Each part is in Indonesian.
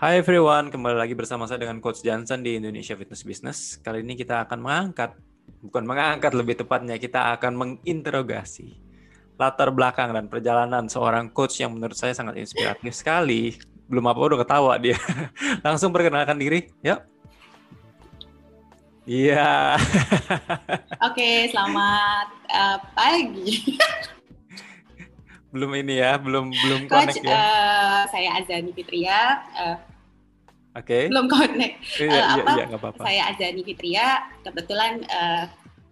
Hai everyone, kembali lagi bersama saya dengan Coach Johnson di Indonesia Fitness Business. Kali ini kita akan mengangkat, bukan mengangkat lebih tepatnya, kita akan menginterogasi latar belakang dan perjalanan seorang coach yang menurut saya sangat inspiratif sekali. Belum apa udah ketawa dia. Langsung perkenalkan diri, yuk. Iya. Oke, selamat uh, pagi. belum ini ya, belum belum Coach, connect ya. uh, saya Azani Fitria. Uh, Oke. belum connect. Iya, Uh, iya, apa? iya, nggak apa-apa. Saya Azani Fitria. Kebetulan uh,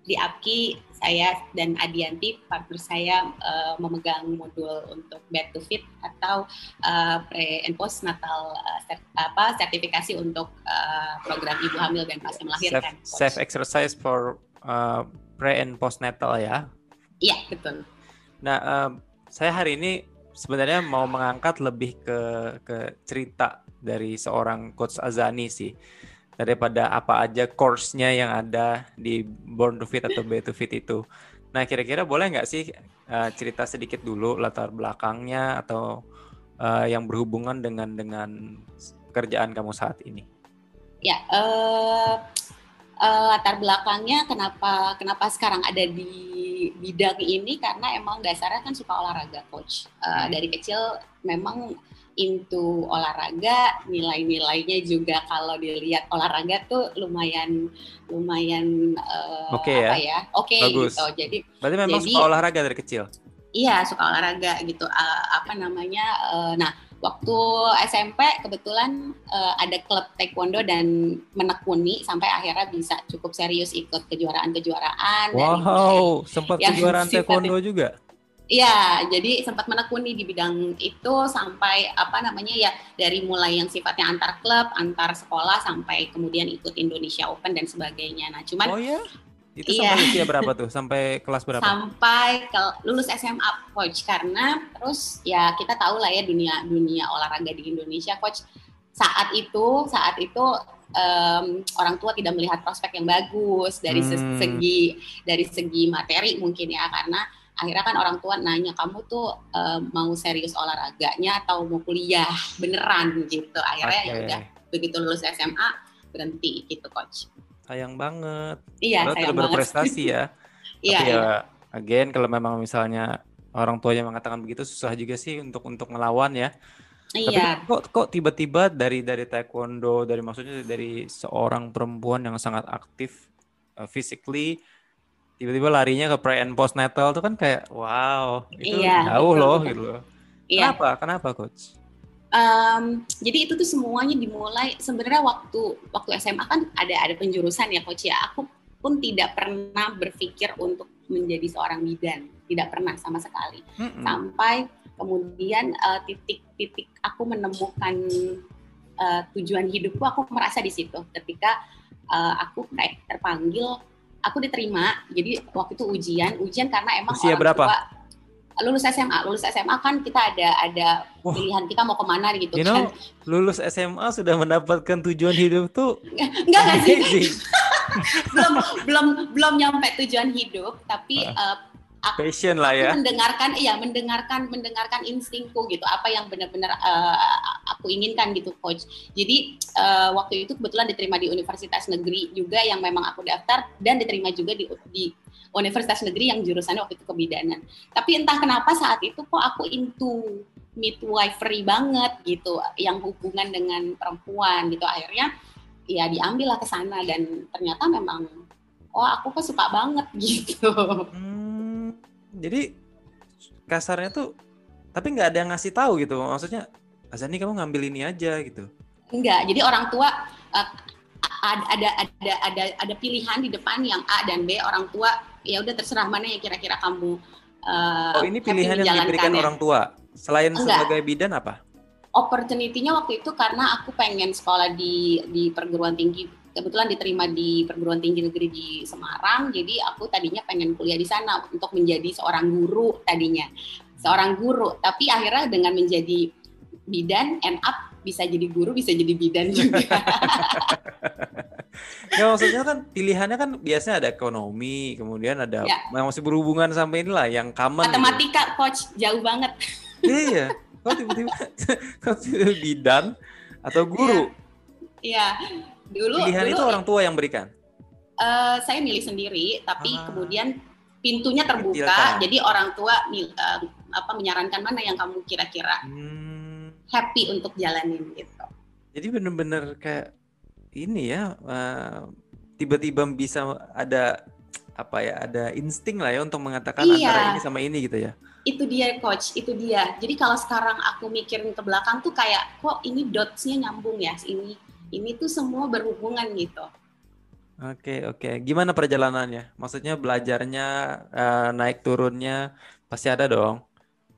di APKI saya dan Adianti partner saya uh, memegang modul untuk Back to Fit atau uh, pre and post natal uh, ser- apa sertifikasi untuk uh, program ibu hamil dan pasca melahirkan. Safe, safe exercise for uh, pre and postnatal ya. Iya betul. Nah, um, saya hari ini sebenarnya mau mengangkat lebih ke ke cerita dari seorang coach Azani sih. Daripada apa aja course-nya yang ada di Born to Fit atau Be to Fit itu. Nah, kira-kira boleh nggak sih uh, cerita sedikit dulu latar belakangnya atau uh, yang berhubungan dengan dengan pekerjaan kamu saat ini? Ya, eh eh, latar belakangnya kenapa kenapa sekarang ada di bidang ini karena emang dasarnya kan suka olahraga coach. Eh, dari kecil memang into olahraga, nilai-nilainya juga kalau dilihat olahraga tuh lumayan lumayan eh, Oke ya. apa ya? Oke Bagus. gitu. Jadi Berarti memang Jadi- suka olahraga dari kecil. Iya suka olahraga gitu. Eh, apa namanya? eh, nah waktu SMP kebetulan eh, ada klub taekwondo dan menekuni sampai akhirnya bisa cukup serius ikut kejuaraan-kejuaraan. dari Wow, sempat yang kejuaraan taekwondo juga. Iya, jadi sempat menekuni di bidang itu sampai apa namanya ya dari mulai yang sifatnya antar klub, antar sekolah sampai kemudian ikut Indonesia Open dan sebagainya. Nah cuman Oh ya? Itu Iya. sampai usia berapa tuh? Sampai kelas berapa? sampai ke lulus SMA coach karena terus ya kita tahu lah ya dunia dunia olahraga di Indonesia coach saat itu saat itu em, orang tua tidak melihat prospek yang bagus dari Hmm. segi dari segi materi mungkin ya karena akhirnya kan orang tua nanya kamu tuh em, mau serius olahraganya atau mau kuliah beneran gitu akhirnya ya Oke. udah begitu lulus SMA berhenti gitu coach Sayang banget. iya Padahal sayang banget berprestasi ya. iya Tapi iya. ya, again kalau memang misalnya orang tuanya mengatakan begitu susah juga sih untuk untuk ngelawan ya. Tapi iya kok kok tiba-tiba dari dari taekwondo, dari maksudnya dari seorang perempuan yang sangat aktif uh, physically tiba-tiba larinya ke pre and postnatal tuh kan kayak wow, itu Iya, jauh betul, loh betul. gitu loh. iya Kenapa? Kenapa coach? Em, jadi itu tuh semuanya dimulai sebenarnya waktu waktu SMA kan ada ada penjurusan ya coach ya. Aku pun tidak pernah berpikir untuk menjadi seorang bidan, tidak pernah sama sekali. Mm-mm. Sampai kemudian eh, titik-titik aku menemukan eh, tujuan hidupku, aku merasa di situ ketika eh, aku kayak terpanggil, aku diterima. Jadi waktu itu ujian, ujian karena emang Usia orang berapa? tua lulus SMA, lulus SMA kan kita ada ada Wah. pilihan kita mau ke mana gitu You kan. know, lulus SMA sudah mendapatkan tujuan hidup tuh Enggak nggak sih? belum belum belum nyampe tujuan hidup, tapi Ah. eh, aku Passion lah ya. mendengarkan iya mendengarkan mendengarkan instingku gitu apa yang benar-benar eh, aku inginkan gitu coach jadi eh, waktu itu kebetulan diterima di universitas negeri juga yang memang aku daftar dan diterima juga di di universitas negeri yang jurusannya waktu itu kebidanan tapi entah kenapa saat itu kok aku into midwifery banget gitu yang hubungan dengan perempuan gitu akhirnya ya diambil lah ke sana dan ternyata memang oh aku kok suka banget gitu Hmm, jadi kasarnya tuh tapi nggak ada yang ngasih tahu gitu. Maksudnya Azani kamu ngambil ini aja gitu. Enggak, jadi orang tua eh, ada ada ada ada ada pilihan di depan yang A dan B orang tua ya udah terserah mana yang kira-kira kamu eh, Oh ini pilihan yang diberikan menjalankannya. orang tua. Selain Enggak. sebagai bidan apa? Opportunity-nya waktu itu karena aku pengen sekolah di di perguruan tinggi kebetulan diterima di perguruan tinggi negeri di Semarang jadi aku tadinya pengen kuliah di sana untuk menjadi seorang guru tadinya seorang guru tapi akhirnya dengan menjadi bidan end up bisa jadi guru bisa jadi bidan juga Ya maksudnya kan pilihannya kan biasanya ada ekonomi, kemudian ada Ya. yang masih berhubungan sampai inilah yang common. gitu. matematika coach jauh banget Iya, kok tiba-tiba kok tiba-tiba bidan atau guru? Iya, dulu Pilihan dulu itu orang tua yang berikan. eh, saya milih sendiri, tapi Ah. kemudian pintunya terbuka, Detailkan. jadi orang tua eh, apa menyarankan mana yang kamu kira-kira Hmm, happy untuk jalanin gitu. jadi bener-bener kayak ini ya, eh, tiba-tiba bisa ada apa ya, ada insting lah ya untuk mengatakan Iya. antara ini sama ini gitu ya. Itu dia coach, itu dia. Jadi kalau sekarang aku mikirin ke belakang tuh kayak kok ini dots-nya nyambung ya, ini ini tuh semua berhubungan gitu. Oke, oke. Gimana perjalanannya? Maksudnya belajarnya, eh, naik turunnya pasti ada dong.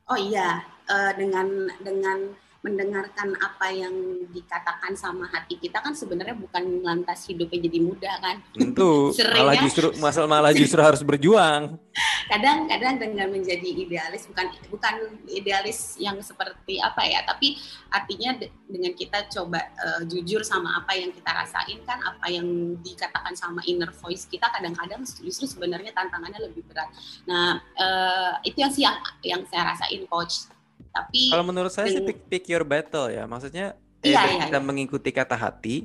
Oh iya, eh, dengan dengan mendengarkan apa yang dikatakan sama hati kita kan sebenarnya bukan lantas hidupnya jadi mudah kan. Tentu, malah ya. justru masalah malah justru harus berjuang. Kadang-kadang dengan menjadi idealis bukan bukan idealis yang seperti apa ya, tapi artinya de- dengan kita coba eh, jujur sama apa yang kita rasain kan, apa yang dikatakan sama inner voice kita kadang-kadang justru sebenarnya tantangannya lebih berat. Nah, eh, itu yang sih yang yang saya rasain coach. Tapi Kalau menurut saya sih pick, pick your battle ya. Maksudnya Iya, iya, kita iya. mengikuti kata hati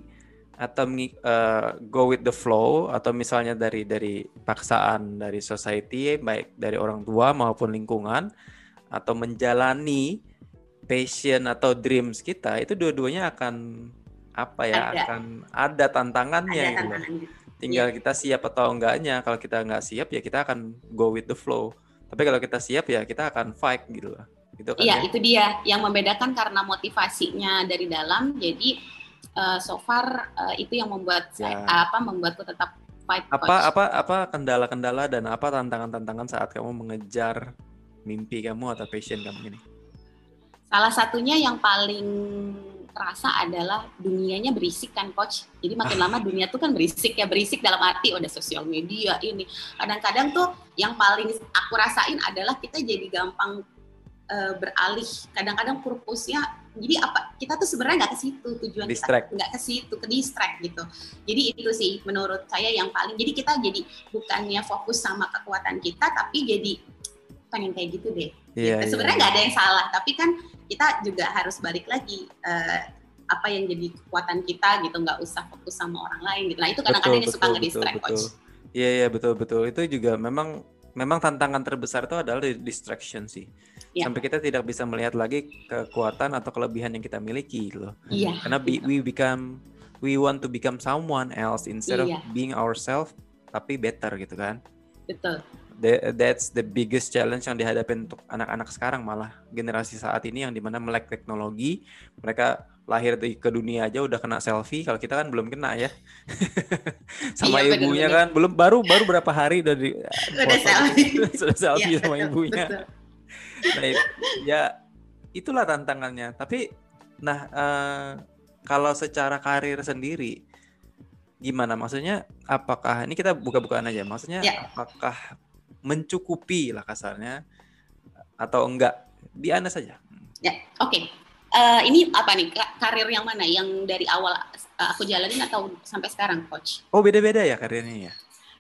atau eh, go with the flow atau misalnya dari dari paksaan dari society baik dari orang tua maupun lingkungan atau menjalani passion atau dreams kita itu dua-duanya akan apa ya Ada. akan ada tantangannya ada gitu gitu. Tinggal kita siap atau enggaknya. Kalau kita nggak siap ya kita akan go with the flow. Tapi kalau kita siap ya kita akan fight gitu loh. Gitu kan Iya, ya. itu dia yang membedakan karena motivasinya dari dalam. Jadi eh, so far eh, itu yang membuat saya Ya. apa membuatku tetap fight apa coach. apa apa kendala-kendala dan apa tantangan-tantangan saat kamu mengejar mimpi kamu atau passion kamu ini? Salah satunya yang paling terasa adalah dunianya berisik kan coach. Jadi makin Ah. lama dunia tuh kan berisik ya, berisik dalam arti udah sosial media ini. Kadang-kadang tuh yang paling aku rasain adalah kita jadi gampang eh, beralih. Kadang-kadang purpose-nya jadi apa? Kita tuh sebenarnya nggak ke situ tujuan Distract. kita nggak ke situ, ke distract gitu. Jadi itu sih menurut saya yang paling. Jadi kita jadi bukannya fokus sama kekuatan kita, tapi jadi pengen kayak gitu deh Iya. gitu. Sebenarnya nggak ada yang salah, tapi kan kita juga harus balik lagi eh, apa yang jadi kekuatan kita gitu, nggak usah fokus sama orang lain gitu. Nah itu kadang-kadang yang suka nge-distract coach. Iya iya betul betul itu juga memang memang tantangan terbesar itu adalah di- distraction sih. Iya. Sampai kita tidak bisa melihat lagi kekuatan atau kelebihan yang kita miliki gitu loh. Iya. Karena be- we become we want to become someone else instead Iya. of being ourselves tapi better gitu kan. betul. The- that's the biggest challenge yang dihadapi untuk anak-anak sekarang malah generasi saat ini yang di mana melek teknologi mereka lahir di ke dunia aja udah kena selfie kalau kita kan belum kena ya sama Iya, ibunya bener-bener. kan belum baru baru berapa hari udah di Udah selfie. sudah selfie Iya, sama betul, ibunya betul. Nah, ya itulah tantangannya tapi nah eh, kalau secara karir sendiri gimana maksudnya apakah ini kita buka-bukaan aja maksudnya Ya. apakah mencukupi lah kasarnya atau enggak di anda saja Oke. Eh, ini apa nih ka- karir yang mana? Yang dari awal eh, aku jalanin atau sampai sekarang, coach? oh beda-beda ya karirnya ya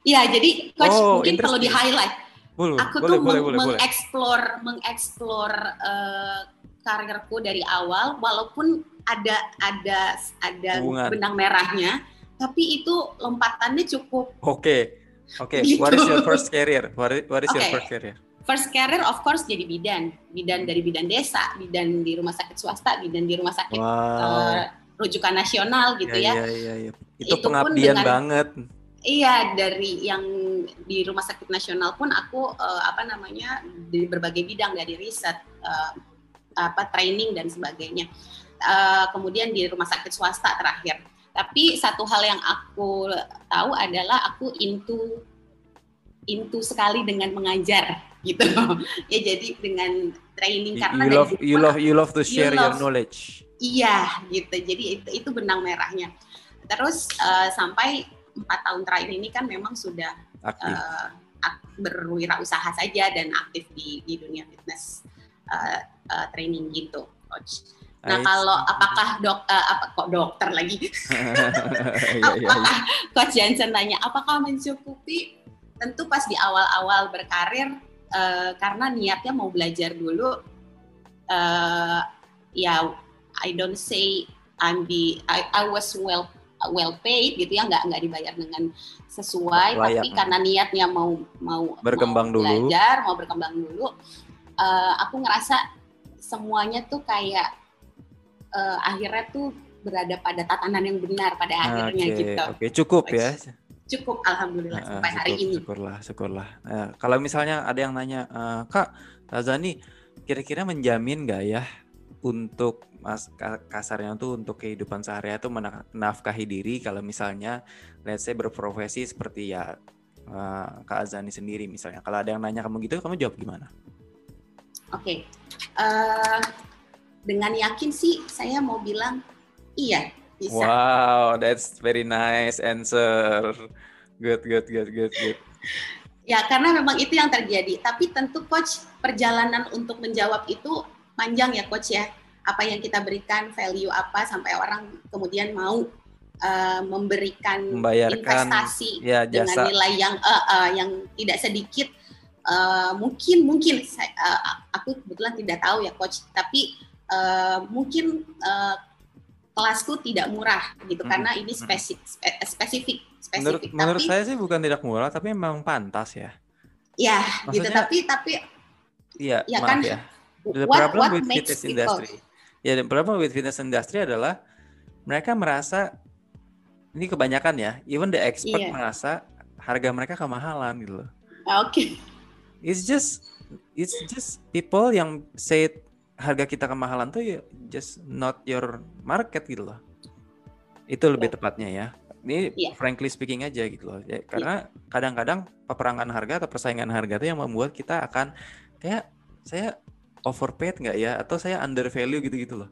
Iya, jadi coach Oh, mungkin perlu di highlight. Boleh Aku boleh tuh boleh meng- boleh boleh mengeksplor mengeksplor eh, karirku dari awal, walaupun ada ada ada Hubungan. benang merahnya, tapi itu lompatannya cukup oke oke Gitu. what is your first career what is, what is your Oke. first career first career of course jadi bidan, bidan dari bidan desa, bidan di rumah sakit swasta, bidan di rumah sakit wow eh, rujukan nasional gitu ya. Iya, iya, iya. Itu, Itu pun pengabdian dengan- banget. Iya, dari yang di rumah sakit nasional pun aku eh, apa namanya di berbagai bidang dari riset, eh, apa training dan sebagainya. Eh, kemudian di rumah sakit swasta terakhir. Tapi satu hal yang aku tahu adalah aku into into sekali dengan mengajar gitu. ya jadi dengan training You, karena you love you love you love to you share your love- knowledge. Iya gitu. Jadi itu, itu benang merahnya. Terus eh, sampai empat tahun terakhir ini kan memang sudah Aktif. ak- berwirausaha saja dan aktif di, di dunia fitness eh, eh, training gitu, coach. Nah kalau apakah dok eh, apa kok dokter lagi? Iya, iya, iya. apakah coach Jansen nanya apakah mencukupi? Tentu pas di awal-awal berkarir eh, karena niatnya mau belajar dulu. eh, ya I don't say I'm di I, I was well well paid gitu ya nggak nggak dibayar dengan sesuai Layak. tapi karena niatnya mau mau berkembang mau dulu belajar mau berkembang dulu uh, aku ngerasa semuanya tuh kayak uh, akhirnya tuh berada pada tatanan yang benar pada akhirnya okay, gitu. Oke, okay. cukup ya. Cukup alhamdulillah uh, sampai syukur, hari ini. Syukurlah, syukurlah. Uh, kalau misalnya ada yang nanya, uh, Kak, Razani kira-kira menjamin nggak ya untuk mas kasarnya tuh untuk kehidupan sehari-hari itu menafkahi diri kalau misalnya let's say berprofesi seperti ya uh, Kak Azani sendiri misalnya. Kalau ada yang nanya kamu gitu, kamu jawab gimana? Oke. Okay. Uh, dengan yakin sih saya mau bilang iya bisa. Wow, that's very nice answer. Good, good, good, good, good. Ya, karena memang itu yang terjadi. Tapi tentu coach perjalanan untuk menjawab itu panjang ya coach ya. Apa yang kita berikan, value apa sampai orang kemudian mau uh, memberikan Membayarkan, investasi ya, jasa. dengan nilai yang uh, uh, yang tidak sedikit. Uh, mungkin mungkin saya, uh, aku kebetulan tidak tahu ya coach, tapi uh, mungkin uh, kelasku tidak murah gitu hmm. karena ini spesifik spesifik spesifik menurut, tapi, menurut saya sih bukan tidak murah tapi memang pantas ya ya gitu. Maksudnya, gitu tapi tapi iya ya kan, ya the what, problem what with fitness people, industry ya the problem with fitness industry adalah mereka merasa ini kebanyakan ya even the expert yeah. merasa harga mereka kemahalan gitu loh oke okay. it's just it's just people yang say harga kita kemahalan tuh ya just not your market gitu loh. Itu lebih yeah. tepatnya ya. Ini yeah. frankly speaking aja gitu loh. Ya, karena iya. kadang-kadang peperangan harga atau persaingan harga itu yang membuat kita akan kayak saya overpaid nggak ya atau saya undervalue gitu-gitu loh.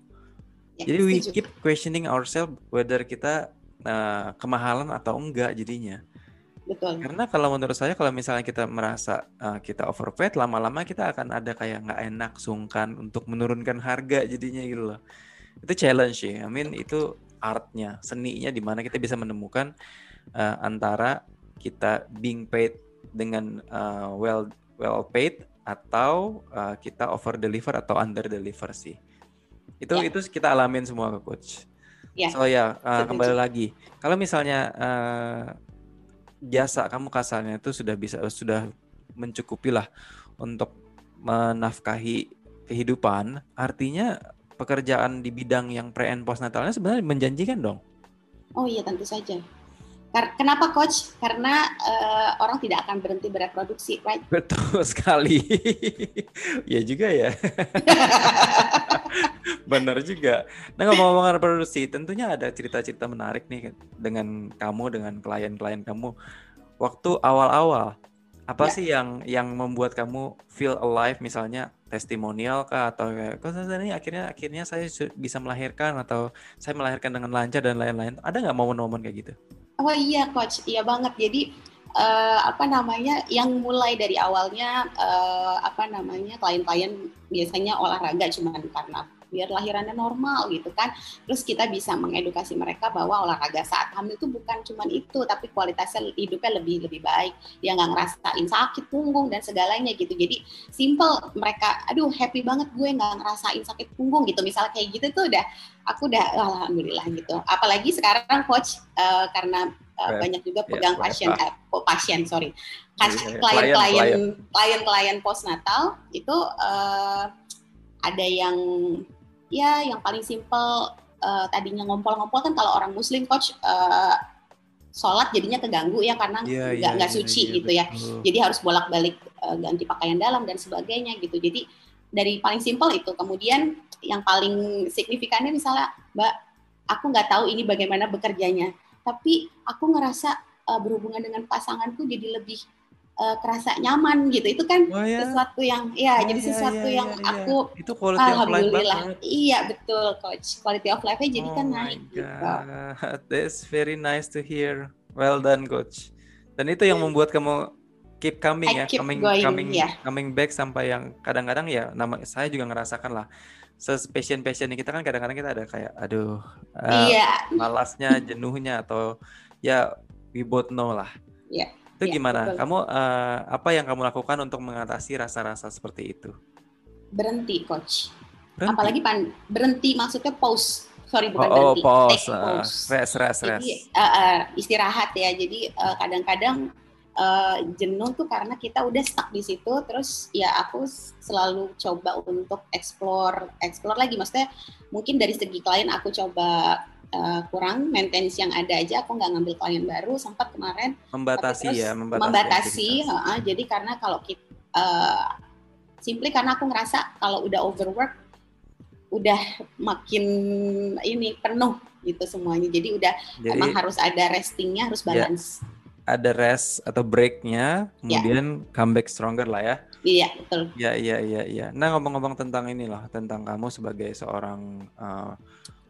Yeah, Jadi we keep questioning ourselves whether kita uh, kemahalan atau enggak jadinya. Betul. Karena kalau menurut saya kalau misalnya kita merasa uh, kita overpaid, lama-lama kita akan ada kayak nggak enak, sungkan untuk menurunkan harga jadinya gitu loh. Itu challenge ya. I mean itu artnya, seninya di mana kita bisa menemukan uh, antara kita being paid dengan uh, well well paid atau uh, kita over deliver atau under deliver sih. Itu yeah. itu kita alamin semua ke coach. Yeah. So ya uh, kembali lagi. Kalau misalnya uh, jasa kamu kasarnya itu sudah bisa sudah mencukupi lah untuk menafkahi kehidupan, artinya pekerjaan di bidang yang pre and post natalnya sebenarnya menjanjikan dong. Oh iya tentu saja. Kenapa coach? Karena uh, orang tidak akan berhenti bereproduksi, right? Betul sekali. ya juga ya. Benar juga. Nah ngomong-ngomong reproduksi, tentunya ada cerita-cerita menarik nih dengan kamu, dengan klien-klien kamu. Waktu awal-awal, apa ya. sih yang yang membuat kamu feel alive misalnya testimonial kah atau kayak ini akhirnya akhirnya saya bisa melahirkan atau saya melahirkan dengan lancar dan lain-lain ada nggak momen-momen kayak gitu? Oh iya coach, iya banget. Jadi uh, apa namanya yang mulai dari awalnya uh, apa namanya klien-klien biasanya olahraga cuma karena biar lahirannya normal gitu kan. Terus kita bisa mengedukasi mereka bahwa olahraga saat hamil itu bukan cuma itu, tapi kualitasnya hidupnya lebih lebih baik. Dia nggak ngerasain sakit punggung dan segalanya gitu. Jadi simple mereka, aduh happy banget gue nggak ngerasain sakit punggung gitu. Misalnya kayak gitu tuh udah aku udah alhamdulillah gitu. Apalagi sekarang coach uh, karena uh, banyak juga pegang yeah, pasien uh, pasien sorry klien-klien klien-klien postnatal itu uh, ada yang ya yang paling simpel uh, tadinya ngompol-ngompol kan kalau orang muslim coach uh, sholat jadinya keganggu ya karena iya, nggak yeah, nggak yeah, suci yeah, gitu ya. betul. jadi harus bolak-balik uh, ganti pakaian dalam dan sebagainya gitu. Jadi dari paling simpel itu. Kemudian yang paling signifikannya misalnya mbak aku nggak tahu ini bagaimana bekerjanya tapi aku ngerasa uh, berhubungan dengan pasanganku jadi lebih uh, kerasa nyaman gitu. Itu kan oh, ya? sesuatu yang ya oh, jadi ya, sesuatu ya, yang ya, aku itu quality alhamdulillah. of life iya betul. Coach quality of life-nya jadi kan oh kan naik gitu. That's very nice to hear. Well done coach. Dan itu yang membuat kamu keep coming I ya keep coming going, coming yeah. coming back sampai yang kadang-kadang ya nama saya juga ngerasakan lah passion passion kita kan kadang-kadang kita ada kayak aduh uh, iya. malasnya jenuhnya atau ya we both know lah. Yeah itu ya, gimana? Betul. Kamu uh, apa yang kamu lakukan untuk mengatasi rasa-rasa seperti itu? Berhenti, coach. Berhenti? Apalagi pan berhenti maksudnya pause. sorry bukan oh, berhenti, oh, pause, take uh, pause. rest, rest, rest. Jadi uh, uh, istirahat ya. Jadi uh, kadang-kadang uh, jenuh tuh karena kita udah stuck di situ. Terus ya aku selalu coba untuk explore, explore lagi. Maksudnya mungkin dari segi klien aku coba uh, kurang maintenance yang ada aja. Aku nggak ngambil klien baru. Sempat kemarin membatasi terus ya, membatasi. membatasi uh, jadi karena kalau kita uh, simply karena aku ngerasa kalau udah overwork udah makin ini penuh gitu semuanya. Jadi udah Jadi emang harus ada restingnya, harus Ya. balance. ada rest atau breaknya, Ya. kemudian comeback stronger lah ya. Iya betul. Ya, iya, iya, iya. Nah, ngomong-ngomong tentang ini loh, tentang kamu sebagai seorang uh,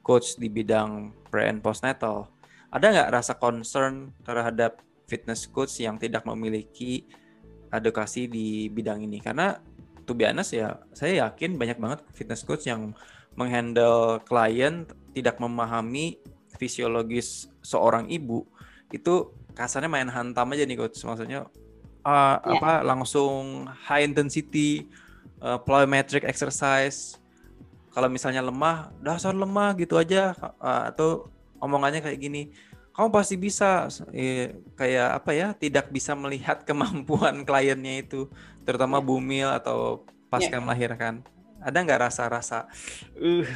coach di bidang pre and postnatal, ada nggak rasa concern terhadap fitness coach yang tidak memiliki edukasi di bidang ini? Karena to be honest ya, saya yakin banyak banget fitness coach yang menghandle klien tidak memahami fisiologis seorang ibu itu kasarnya main hantam aja nih coach maksudnya uh, Ya. apa langsung high intensity uh, plyometric exercise kalau misalnya lemah dasar lemah gitu aja uh, atau omongannya kayak gini kamu pasti bisa Eh, kayak apa ya tidak bisa melihat kemampuan kliennya itu terutama Ya. bumil atau pasca melahirkan ada nggak rasa-rasa uh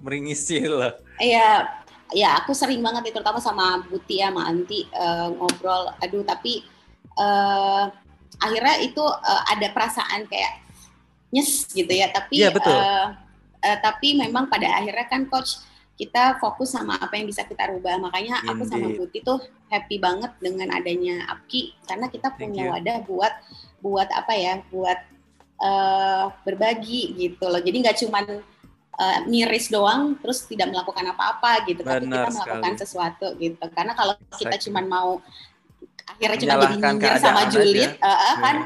meringisi lah Iya, ya aku sering banget nih, terutama sama Buti ya, sama Anti eh, ngobrol. Aduh, tapi eh, akhirnya itu eh, ada perasaan kayak nyes gitu ya. Tapi Iya, betul. eh, eh, tapi memang pada akhirnya kan coach kita fokus sama apa yang bisa kita rubah. Makanya aku sama Indeed. Buti tuh happy banget dengan adanya Apki karena kita punya wadah buat buat apa ya? Buat eh, berbagi gitu loh. Jadi nggak cuman eh, miris doang terus tidak melakukan apa-apa gitu tapi Benar kita melakukan sekali. sesuatu gitu karena kalau kita Exactly. cuman mau akhirnya cuma jadi nyindir sama julid aja. eh, eh, kan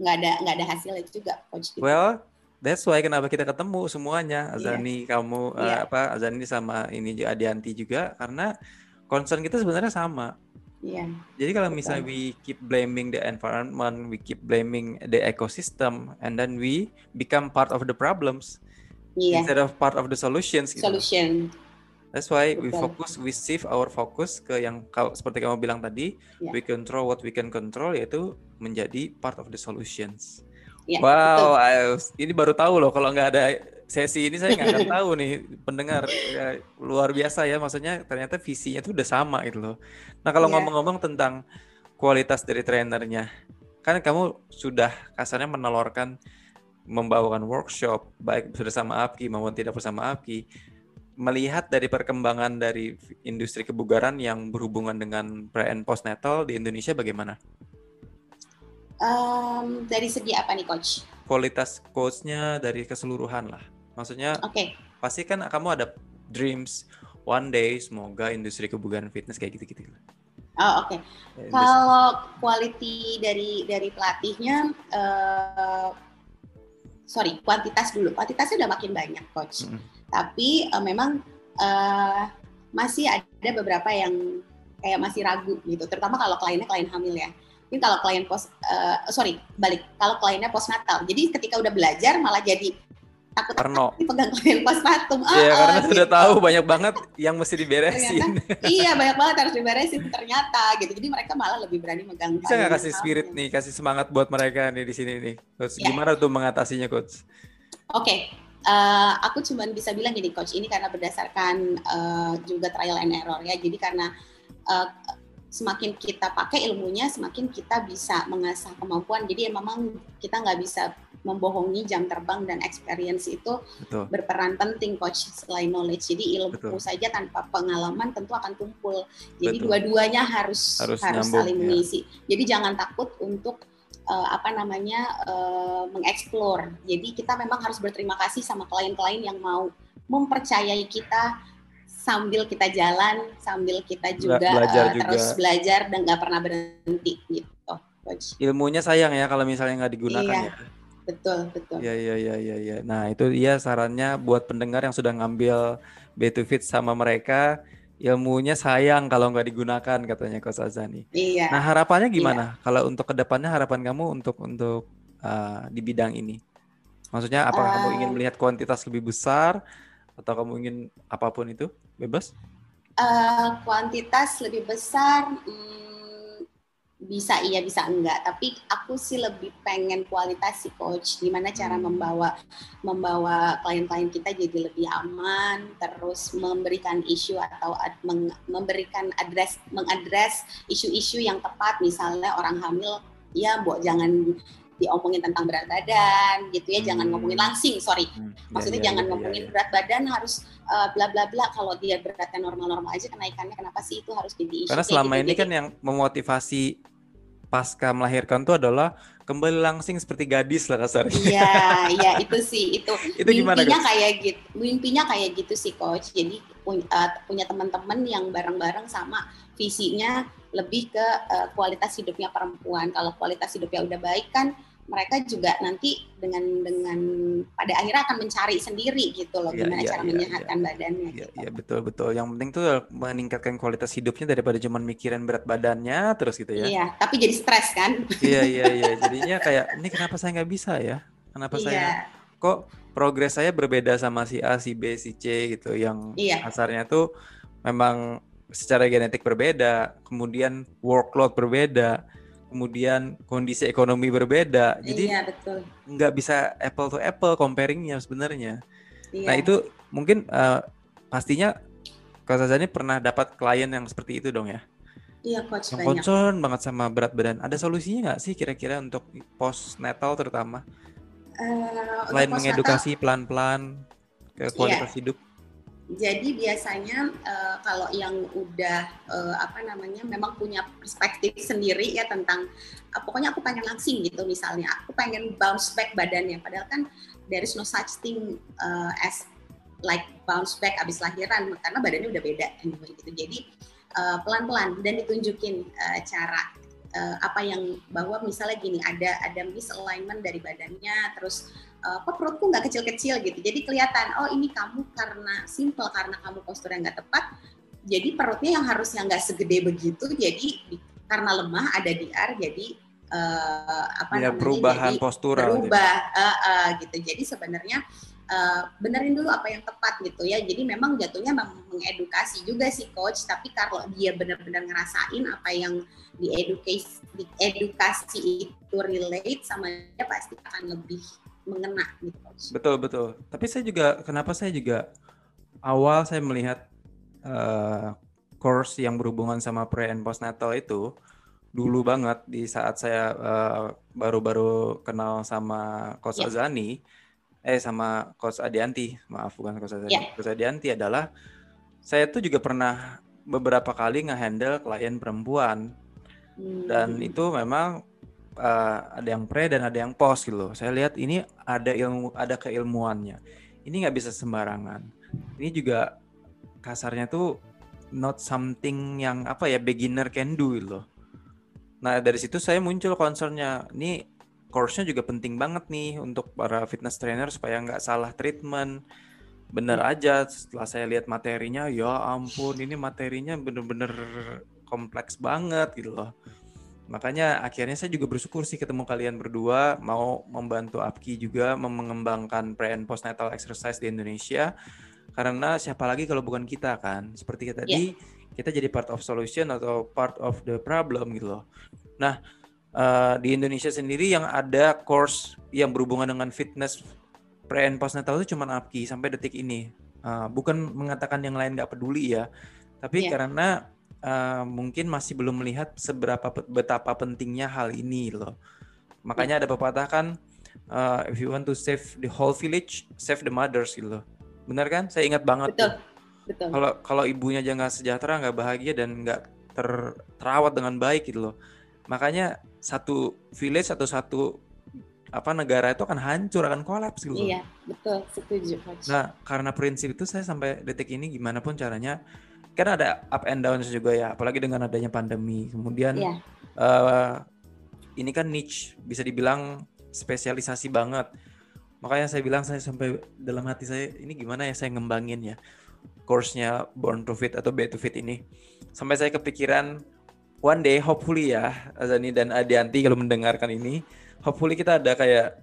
nggak ada nggak ada hasilnya juga coach gitu. Well, that's why kenapa kita ketemu semuanya, Iya. Azani, kamu, eh, Iya. apa, Azani sama ini Adianti juga, karena concern kita sebenarnya sama. Iya. Jadi kalau Betul. misalnya we keep blaming the environment, we keep blaming the ecosystem, and then we become part of the problems Iya. instead of part of the solutions. Gitu. Solution. That's why we Betul. focus, we shift our focus ke yang kau seperti kamu bilang tadi, Iya. we control what we can control, yaitu menjadi part of the solutions. Iya, Wow, I- ini baru tahu loh kalau nggak ada sesi ini saya nggak akan tahu nih pendengar Ya, luar biasa ya maksudnya ternyata visinya itu udah sama gitu loh. Nah kalau Iya. ngomong-ngomong tentang kualitas dari trainernya, kan kamu sudah kasarnya menelorkan membawakan workshop baik bersama APKI maupun tidak bersama APKI. Melihat dari perkembangan dari industri kebugaran yang berhubungan dengan pre and postnatal di Indonesia bagaimana? Em, dari segi apa nih coach? Kualitas coachnya dari keseluruhan lah. Maksudnya Oke. pasti kan kamu ada dreams one day semoga industri kebugaran fitness kayak gitu-gitu. Oh, oke. Ya, industri- Kalau quality dari dari pelatihnya, eh, sorry, kuantitas dulu. Kuantitasnya udah makin banyak, coach. Mm-mm. Tapi eh, memang eh, masih ada beberapa yang kayak masih ragu gitu. Terutama kalau kliennya klien hamil ya. Ini kalau klien pos, eh, sorry, balik. Kalau kliennya postnatal. Jadi ketika udah belajar malah jadi takut Parno. ini pegang klien postpartum. Ah, Iya ah, karena sudah gitu. tahu banyak banget yang mesti diberesin. iya banyak banget harus diberesin ternyata gitu jadi mereka malah lebih berani megang Bisa nggak kasih spirit nih, kasih semangat buat mereka nih di sini nih. Coach, Ya. gimana tuh mengatasinya coach? Oke, eh, aku cuma bisa bilang gini coach, ini karena berdasarkan eh, juga trial and error ya. Jadi karena eh, semakin kita pakai ilmunya, semakin kita bisa mengasah kemampuan. Jadi ya memang kita nggak bisa membohongi jam terbang dan experience itu Betul. berperan penting coach selain knowledge. Jadi ilmu Betul. saja tanpa pengalaman tentu akan tumpul. Jadi dua-duanya harus Harus harus, nyambung, saling ya. mengisi. Jadi jangan takut untuk eh, apa namanya eh, mengeksplor. Jadi kita memang harus berterima kasih sama klien-klien yang mau mempercayai kita sambil kita jalan, sambil kita juga belajar terus juga. belajar dan nggak pernah berhenti gitu, coach. Ilmunya sayang ya kalau misalnya nggak digunakan Iya. ya. Betul, betul. Iya iya iya iya. iya. Nah itu dia sarannya buat pendengar yang sudah ngambil B2 Fit sama mereka, ilmunya sayang kalau nggak digunakan katanya Coach Azani. Iya. Nah harapannya gimana? Kalau untuk ke depannya harapan kamu untuk untuk uh, di bidang ini? Maksudnya apakah kamu Eh. ingin melihat kuantitas lebih besar atau kamu ingin apa pun itu bebas? Uh, kuantitas lebih besar hmm, bisa iya bisa enggak tapi aku sih lebih pengen kualitas sih coach gimana cara hmm. membawa membawa klien-klien kita jadi lebih aman terus memberikan isu atau ad, meng, memberikan address mengadres isu-isu yang tepat misalnya orang hamil ya buat jangan diomongin tentang berat badan gitu ya, hmm. jangan ngomongin langsing, sorry. Hmm. Ya, Maksudnya ya, jangan ya, ngomongin ya, ya. berat badan harus uh, bla bla bla kalau dia beratnya normal-normal aja kenaikannya kenapa sih itu harus jadi Karena selama gitu, ini jadi, kan yang memotivasi pasca melahirkan itu adalah kembali langsing seperti gadis lah kasarnya. Iya, iya itu sih itu. itu gimana, mimpinya kayak gitu. Mimpinya kayak gitu sih coach. Jadi punya, uh, punya teman-teman yang bareng-bareng sama visinya lebih ke uh, kualitas hidupnya perempuan. Kalau kualitas hidupnya udah baik kan mereka juga nanti dengan dengan pada akhirnya akan mencari sendiri gitu loh ya, gimana ya, cara ya, menyehatkan ya. badannya. Iya gitu. ya, betul betul. Yang penting tuh meningkatkan kualitas hidupnya daripada cuma mikirin berat badannya terus gitu ya. Iya, tapi jadi stres kan. Iya iya iya. Jadinya kayak ini kenapa saya nggak bisa ya? Kenapa iya. saya kok progres saya berbeda sama si A, si B, si C gitu yang iya. asarnya tuh memang secara genetik berbeda, kemudian workload berbeda kemudian kondisi ekonomi berbeda. Jadi iya, betul. nggak bisa apple to apple comparingnya sebenarnya. Iya. Nah itu mungkin uh, pastinya Kak Zazani pernah dapat klien yang seperti itu dong ya? Iya coach Yang concern banget sama berat badan. Ada solusinya nggak sih kira-kira untuk post natal terutama? Uh, Selain mengedukasi pelan-pelan ke kualitas iya. hidup. Jadi biasanya uh, kalau yang udah uh, apa namanya memang punya perspektif sendiri ya tentang uh, pokoknya aku pengen langsing gitu misalnya aku pengen bounce back badannya padahal kan there is no such thing uh, as like bounce back abis lahiran karena badannya udah beda anyway gitu. Jadi pelan-pelan uh, dan ditunjukin uh, cara uh, apa yang bahwa misalnya gini ada ada misalignment dari badannya terus uh, kok perutku nggak kecil-kecil gitu. Jadi kelihatan, oh ini kamu karena simple karena kamu postur yang nggak tepat. Jadi perutnya yang harusnya nggak segede begitu, jadi karena lemah ada DR, jadi uh, apa ya, namanya? Perubahan jadi postur. Berubah, uh, uh, gitu. Jadi sebenarnya uh, benerin dulu apa yang tepat gitu ya. Jadi memang jatuhnya mengedukasi juga sih coach, tapi kalau dia benar-benar ngerasain apa yang diedukasi diedukasi itu relate sama dia pasti akan lebih mengena gitu Betul betul. Tapi saya juga kenapa saya juga awal saya melihat uh, course yang berhubungan sama pre and postnatal itu dulu banget di saat saya uh, baru-baru kenal sama Coach yeah. Azani eh sama Coach Adianti maaf bukan Coach Azani yeah. Coach Adianti adalah saya tuh juga pernah beberapa kali ngehandle klien perempuan hmm. dan itu memang uh, ada yang pre dan ada yang post gitu loh. Saya lihat ini ada ilmu, ada keilmuannya. Ini nggak bisa sembarangan. Ini juga kasarnya tuh not something yang apa ya beginner can do gitu loh. Nah dari situ saya muncul concernnya. Ini course-nya juga penting banget nih untuk para fitness trainer supaya nggak salah treatment. Bener aja setelah saya lihat materinya, ya ampun ini materinya bener-bener kompleks banget gitu loh Makanya akhirnya saya juga bersyukur sih ketemu kalian berdua mau membantu APKI juga mengembangkan pre and postnatal exercise di Indonesia. Karena siapa lagi kalau bukan kita kan? Seperti kita tadi yeah. kita jadi part of solution atau part of the problem gitu loh. Nah, uh, di Indonesia sendiri yang ada course yang berhubungan dengan fitness pre and postnatal itu cuma APKI sampai detik ini. Uh, bukan mengatakan yang lain nggak peduli ya, tapi yeah. karena uh, mungkin masih belum melihat seberapa betapa pentingnya hal ini loh. Makanya ada pepatah kan, uh, if you want to save the whole village, save the mothers gitu loh. Benar kan? Saya ingat banget. Betul. Betul. Kalau kalau ibunya aja nggak sejahtera, nggak bahagia dan nggak ter, terawat dengan baik gitu loh. Makanya satu village atau satu apa negara itu akan hancur akan kolaps gitu. Iya, betul, setuju. Nah, karena prinsip itu saya sampai detik ini gimana pun caranya kan ada up and down juga ya apalagi dengan adanya pandemi kemudian yeah. Iya. uh, ini kan niche bisa dibilang spesialisasi banget makanya saya bilang saya sampai dalam hati saya ini gimana ya saya ngembangin ya course-nya Born to Fit atau Be to Fit ini sampai saya kepikiran one day hopefully ya Azani dan Adianti kalau mendengarkan ini hopefully kita ada kayak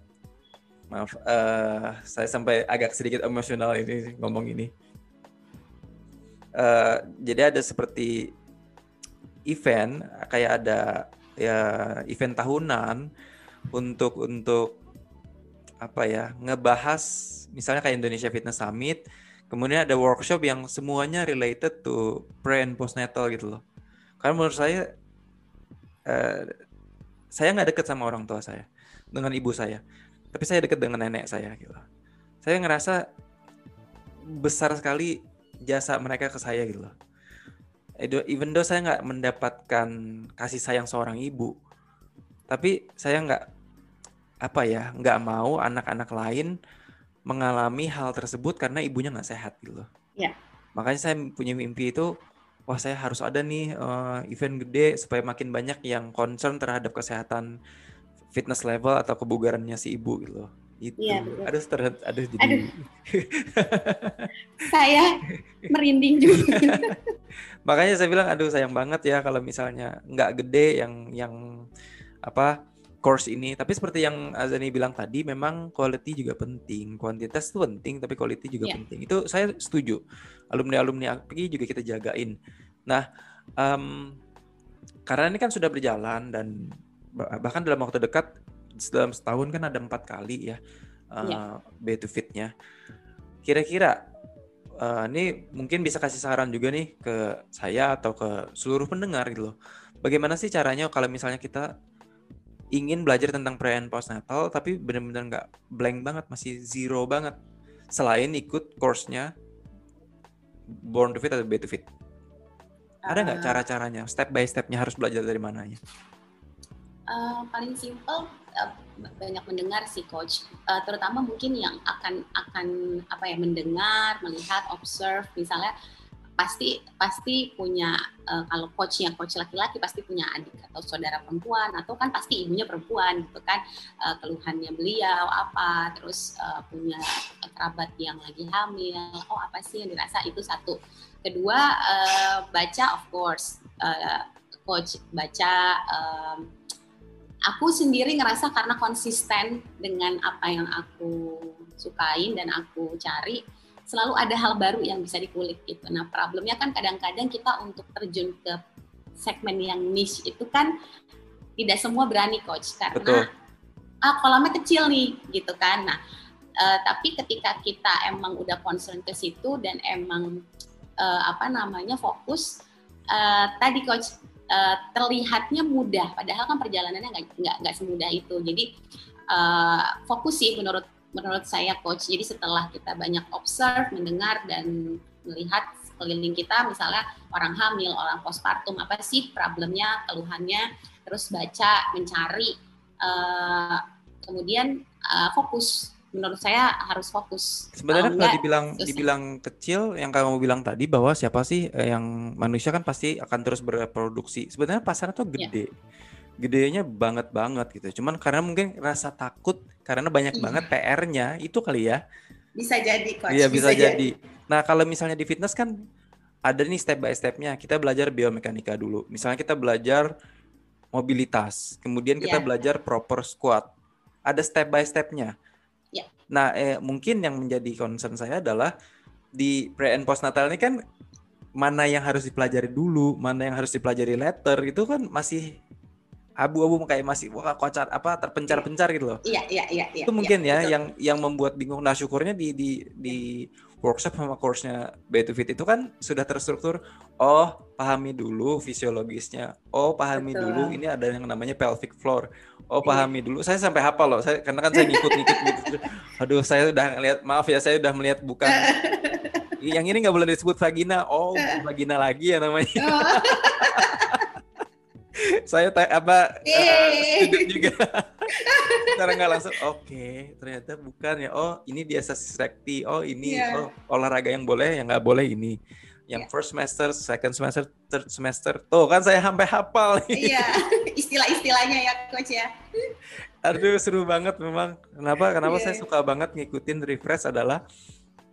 maaf uh, saya sampai agak sedikit emosional ini ngomong ini uh, jadi ada seperti event kayak ada ya event tahunan untuk untuk apa ya ngebahas misalnya kayak Indonesia Fitness Summit kemudian ada workshop yang semuanya related to pre and postnatal gitu loh. Karena menurut saya uh, saya nggak deket sama orang tua saya dengan ibu saya. Tapi saya deket dengan nenek saya gitu. Saya ngerasa besar sekali jasa mereka ke saya gitu loh even though saya nggak mendapatkan kasih sayang seorang ibu tapi saya nggak apa ya nggak mau anak-anak lain mengalami hal tersebut karena ibunya nggak sehat gitu loh. Ya. Makanya saya punya mimpi itu wah saya harus ada nih uh, event gede supaya makin banyak yang concern terhadap kesehatan fitness level atau kebugarannya si ibu gitu loh. Itu. Iya, aduh ter aduh jadi aduh. saya merinding juga. Makanya saya bilang aduh sayang banget ya kalau misalnya nggak gede yang yang apa course ini. Tapi seperti yang Azani bilang tadi, memang quality juga penting. Kuantitas itu penting, tapi quality juga yeah. penting. Itu saya setuju. Alumni-alumni API juga kita jagain. Nah, um, karena ini kan sudah berjalan dan bahkan dalam waktu dekat dalam setahun kan ada empat kali ya uh, yeah. Fit-nya. Kira-kira uh, ini mungkin bisa kasih saran juga nih ke saya atau ke seluruh pendengar gitu loh. Bagaimana sih caranya kalau misalnya kita ingin belajar tentang pre and postnatal tapi benar-benar nggak blank banget masih zero banget selain ikut course-nya Born to Fit atau Be to Fit ada nggak uh, cara-caranya step by stepnya harus belajar dari mananya uh, paling simple uh, banyak mendengar sih coach. Uh, terutama mungkin yang akan akan apa ya mendengar melihat observe. Misalnya pasti pasti punya uh, kalau coachnya coach laki-laki pasti punya adik atau saudara perempuan atau kan pasti ibunya perempuan gitu kan. Uh, keluhannya beliau apa terus uh, punya kerabat yang lagi hamil oh apa sih yang dirasa itu satu. Kedua uh, baca of course. Uh, coach baca um, aku sendiri ngerasa karena konsisten dengan apa yang aku sukain dan aku cari selalu ada hal baru yang bisa dikulik gitu. Nah problemnya kan kadang-kadang kita untuk terjun ke segmen yang niche itu kan tidak semua berani coach karena Betul. ah kolamnya kecil nih gitu kan. Nah uh, tapi ketika kita emang udah concern ke situ dan emang uh, apa namanya fokus uh, tadi coach uh, terlihatnya mudah padahal kan perjalanannya nggak semudah itu. Jadi uh, fokus sih menurut menurut saya coach. Jadi setelah kita banyak observe, mendengar dan melihat sekeliling kita misalnya orang hamil, orang postpartum apa sih problemnya, keluhannya, terus baca, mencari uh, kemudian uh, fokus menurut saya harus fokus. Sebenarnya kalau dibilang susah. dibilang kecil yang kamu bilang tadi bahwa siapa sih eh, yang manusia kan pasti akan terus berproduksi. Sebenarnya pasarnya tuh iya. gede. Ya gedenya banget banget gitu. Cuman karena mungkin rasa takut karena banyak iya. banget PR-nya itu kali ya. Bisa jadi coach. Iya bisa, bisa jadi. jadi. Nah kalau misalnya di fitness kan ada nih step by stepnya. Kita belajar biomekanika dulu. Misalnya kita belajar mobilitas, kemudian kita yeah. belajar proper squat. Ada step by stepnya. Nah eh, mungkin yang menjadi concern saya adalah di pre and post natal ini kan mana yang harus dipelajari dulu, mana yang harus dipelajari later itu kan masih abu-abu kayak masih wah kocar apa terpencar-pencar gitu loh. Iya iya iya. Itu mungkin iya, ya betul. yang yang membuat bingung. Nah syukurnya di di di workshop sama course-nya Bay to Fit itu kan sudah terstruktur. Oh pahami dulu fisiologisnya. Oh pahami betul. dulu ini ada yang namanya pelvic floor. Oh iya. pahami dulu. Saya sampai hafal loh. Saya karena kan saya ngikut-ngikut gitu. Aduh saya udah ngeliat maaf ya saya udah melihat bukan yang ini nggak boleh disebut vagina. Oh vagina lagi ya namanya. Oh. saya apa uh, juga cara nggak langsung oke okay, ternyata bukan ya. Oh ini biasa sekti oh ini yeah. oh olahraga yang boleh yang nggak boleh ini. Yang yeah. first semester second semester third semester. Tuh kan saya sampai hafal iya istilah-istilahnya ya coach ya. Aduh seru banget memang. Kenapa? Kenapa yeah. saya suka banget ngikutin refresh adalah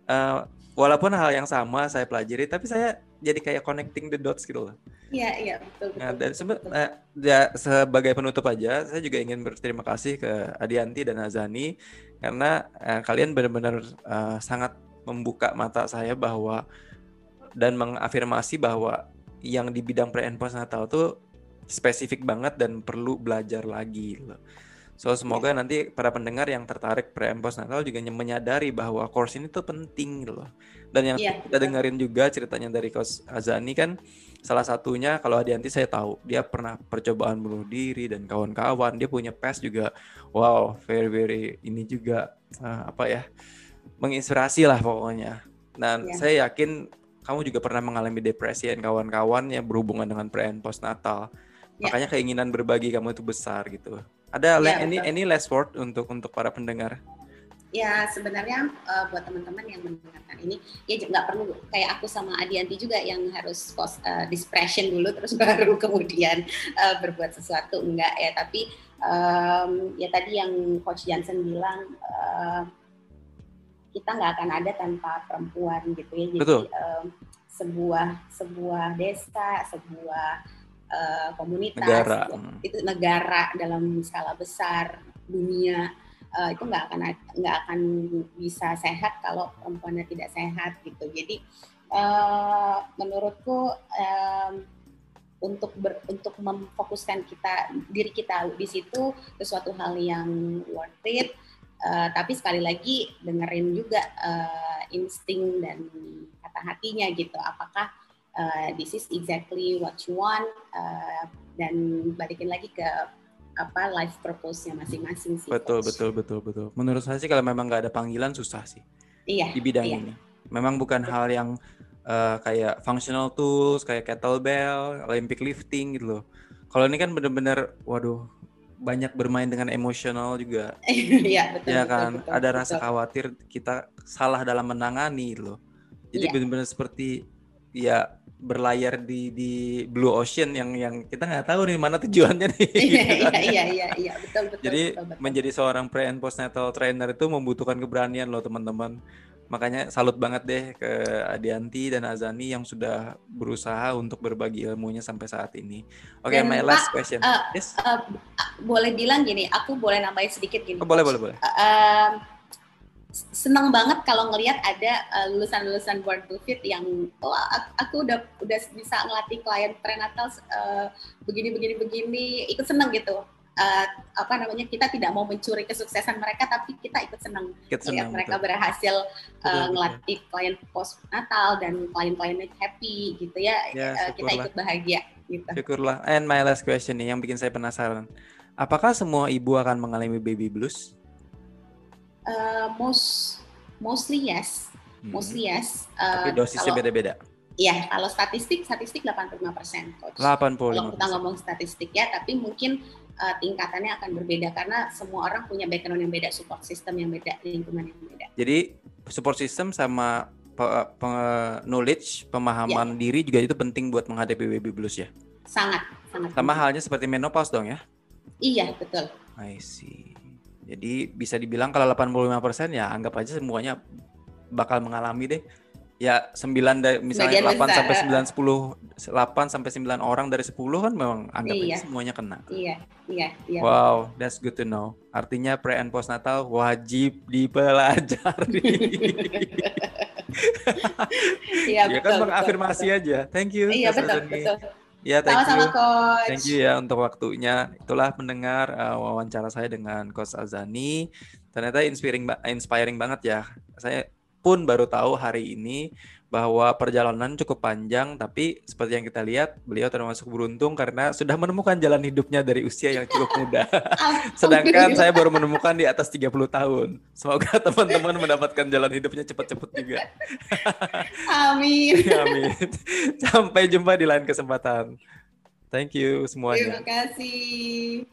uh, walaupun hal yang sama saya pelajari tapi saya jadi kayak connecting the dots gitu loh. Iya, iya, betul, betul. Nah, dan sebe uh, ya, sebagai penutup aja, saya juga ingin berterima kasih ke Adianti dan Azani karena uh, kalian benar-benar uh, sangat membuka mata saya bahwa dan mengafirmasi bahwa yang di bidang pre and post natal tuh spesifik banget dan perlu belajar lagi loh. So semoga yeah. nanti para pendengar yang tertarik pre and post natal juga menyadari bahwa course ini tuh penting gitu loh. Dan yang yeah, kita dengerin juga ceritanya dari Coach Azani kan salah satunya kalau Adianti saya tahu dia pernah percobaan bunuh diri dan kawan-kawan dia punya past juga wow very very ini juga uh, apa ya menginspirasi lah pokoknya. Dan yeah. saya yakin kamu juga pernah mengalami depresi dan kawan-kawan yang berhubungan dengan pre and post natal. Yeah. Makanya keinginan berbagi kamu itu besar gitu. Ada yeah, any betul. any last word untuk untuk para pendengar? Ya sebenarnya uh, buat teman-teman yang mendengarkan ini ya nggak perlu kayak aku sama Adianti juga yang harus post uh, discretion dulu terus baru kemudian uh, berbuat sesuatu enggak ya tapi um, ya tadi yang Coach Johnson bilang uh, kita nggak akan ada tanpa perempuan gitu ya. Jadi Betul. Um, sebuah sebuah desa, sebuah uh, komunitas, negara. Hmm. itu negara dalam skala besar dunia uh, itu nggak akan nggak akan bisa sehat kalau perempuannya tidak sehat gitu. Jadi uh, menurutku um, untuk ber, untuk memfokuskan kita diri kita di situ sesuatu hal yang worth it Uh, tapi sekali lagi dengerin juga uh, insting dan kata hatinya gitu. Apakah uh, this is exactly what you want uh, dan balikin lagi ke apa life purpose-nya masing-masing sih. Betul coach. betul betul betul. Menurut saya sih kalau memang nggak ada panggilan susah sih. Iya. Di bidang iya. ini. Memang bukan betul. hal yang uh, kayak functional tools, kayak kettlebell, Olympic lifting gitu loh. Kalau ini kan bener-bener, waduh, banyak bermain dengan emosional juga. Iya betul. Ya kan, betul, betul, ada betul. rasa khawatir kita salah dalam menangani loh. Jadi ya. benar-benar seperti ya berlayar di di blue ocean yang yang kita nggak tahu nih mana tujuannya nih. Iya gitu kan. iya iya iya betul betul. Jadi betul, betul. menjadi seorang pre and postnatal trainer itu membutuhkan keberanian loh teman-teman. Makanya salut banget deh ke Adianti dan Azani yang sudah berusaha untuk berbagi ilmunya sampai saat ini. Oke, okay, my last question. Uh, yes. Uh, boleh bilang gini, aku boleh nambahin sedikit gini. Oh, boleh, boleh, boleh. Uh, senang banget kalau ngelihat ada lulusan-lulusan Born to Fit yang oh aku udah udah bisa ngelatih klien prenatal uh, begini begini begini ikut seneng gitu uh, apa namanya kita tidak mau mencuri kesuksesan mereka tapi kita ikut senang lihat mereka betul. berhasil uh, ngelatih klien post natal dan klien-kliennya happy gitu ya, ya uh, kita ikut bahagia gitu. Syukurlah. And my last question nih yang bikin saya penasaran. Apakah semua ibu akan mengalami baby blues? Uh, most mostly yes. Hmm. Mostly yes. Uh, Tapi dosisnya beda-beda. Iya, kalau statistik, statistik 85 persen, coach. 85 Kalau kita ngomong statistik ya, tapi mungkin uh, tingkatannya akan berbeda karena semua orang punya background yang beda, support system yang beda, lingkungan yang beda. Jadi support system sama pe pe knowledge, pemahaman ya. diri juga itu penting buat menghadapi baby blues ya. Sangat, sangat. Sama penting. halnya seperti menopause dong ya? Iya, betul. I see. Jadi bisa dibilang kalau 85% ya anggap aja semuanya bakal mengalami deh ya 9 dari misalnya Bagian 8 besar. sampai 9 10 8 sampai 9 orang dari 10 kan memang anggap iya. semuanya kena. Iya, iya, iya. Wow, that's good to know. Artinya pre and post natal wajib dipelajari. Iya, ya kan mengafirmasi aja. Thank you. Iya, betul, betul. Ya, thank Sama-sama, you. Coach. Thank you ya untuk waktunya. Itulah mendengar uh, wawancara saya dengan Coach Azani. Ternyata inspiring inspiring banget ya. Saya pun baru tahu hari ini bahwa perjalanan cukup panjang tapi seperti yang kita lihat beliau termasuk beruntung karena sudah menemukan jalan hidupnya dari usia yang cukup muda. Sedangkan saya baru menemukan di atas 30 tahun. Semoga teman-teman mendapatkan jalan hidupnya cepat-cepat juga. Amin. Amin. Sampai jumpa di lain kesempatan. Thank you semuanya. Terima kasih.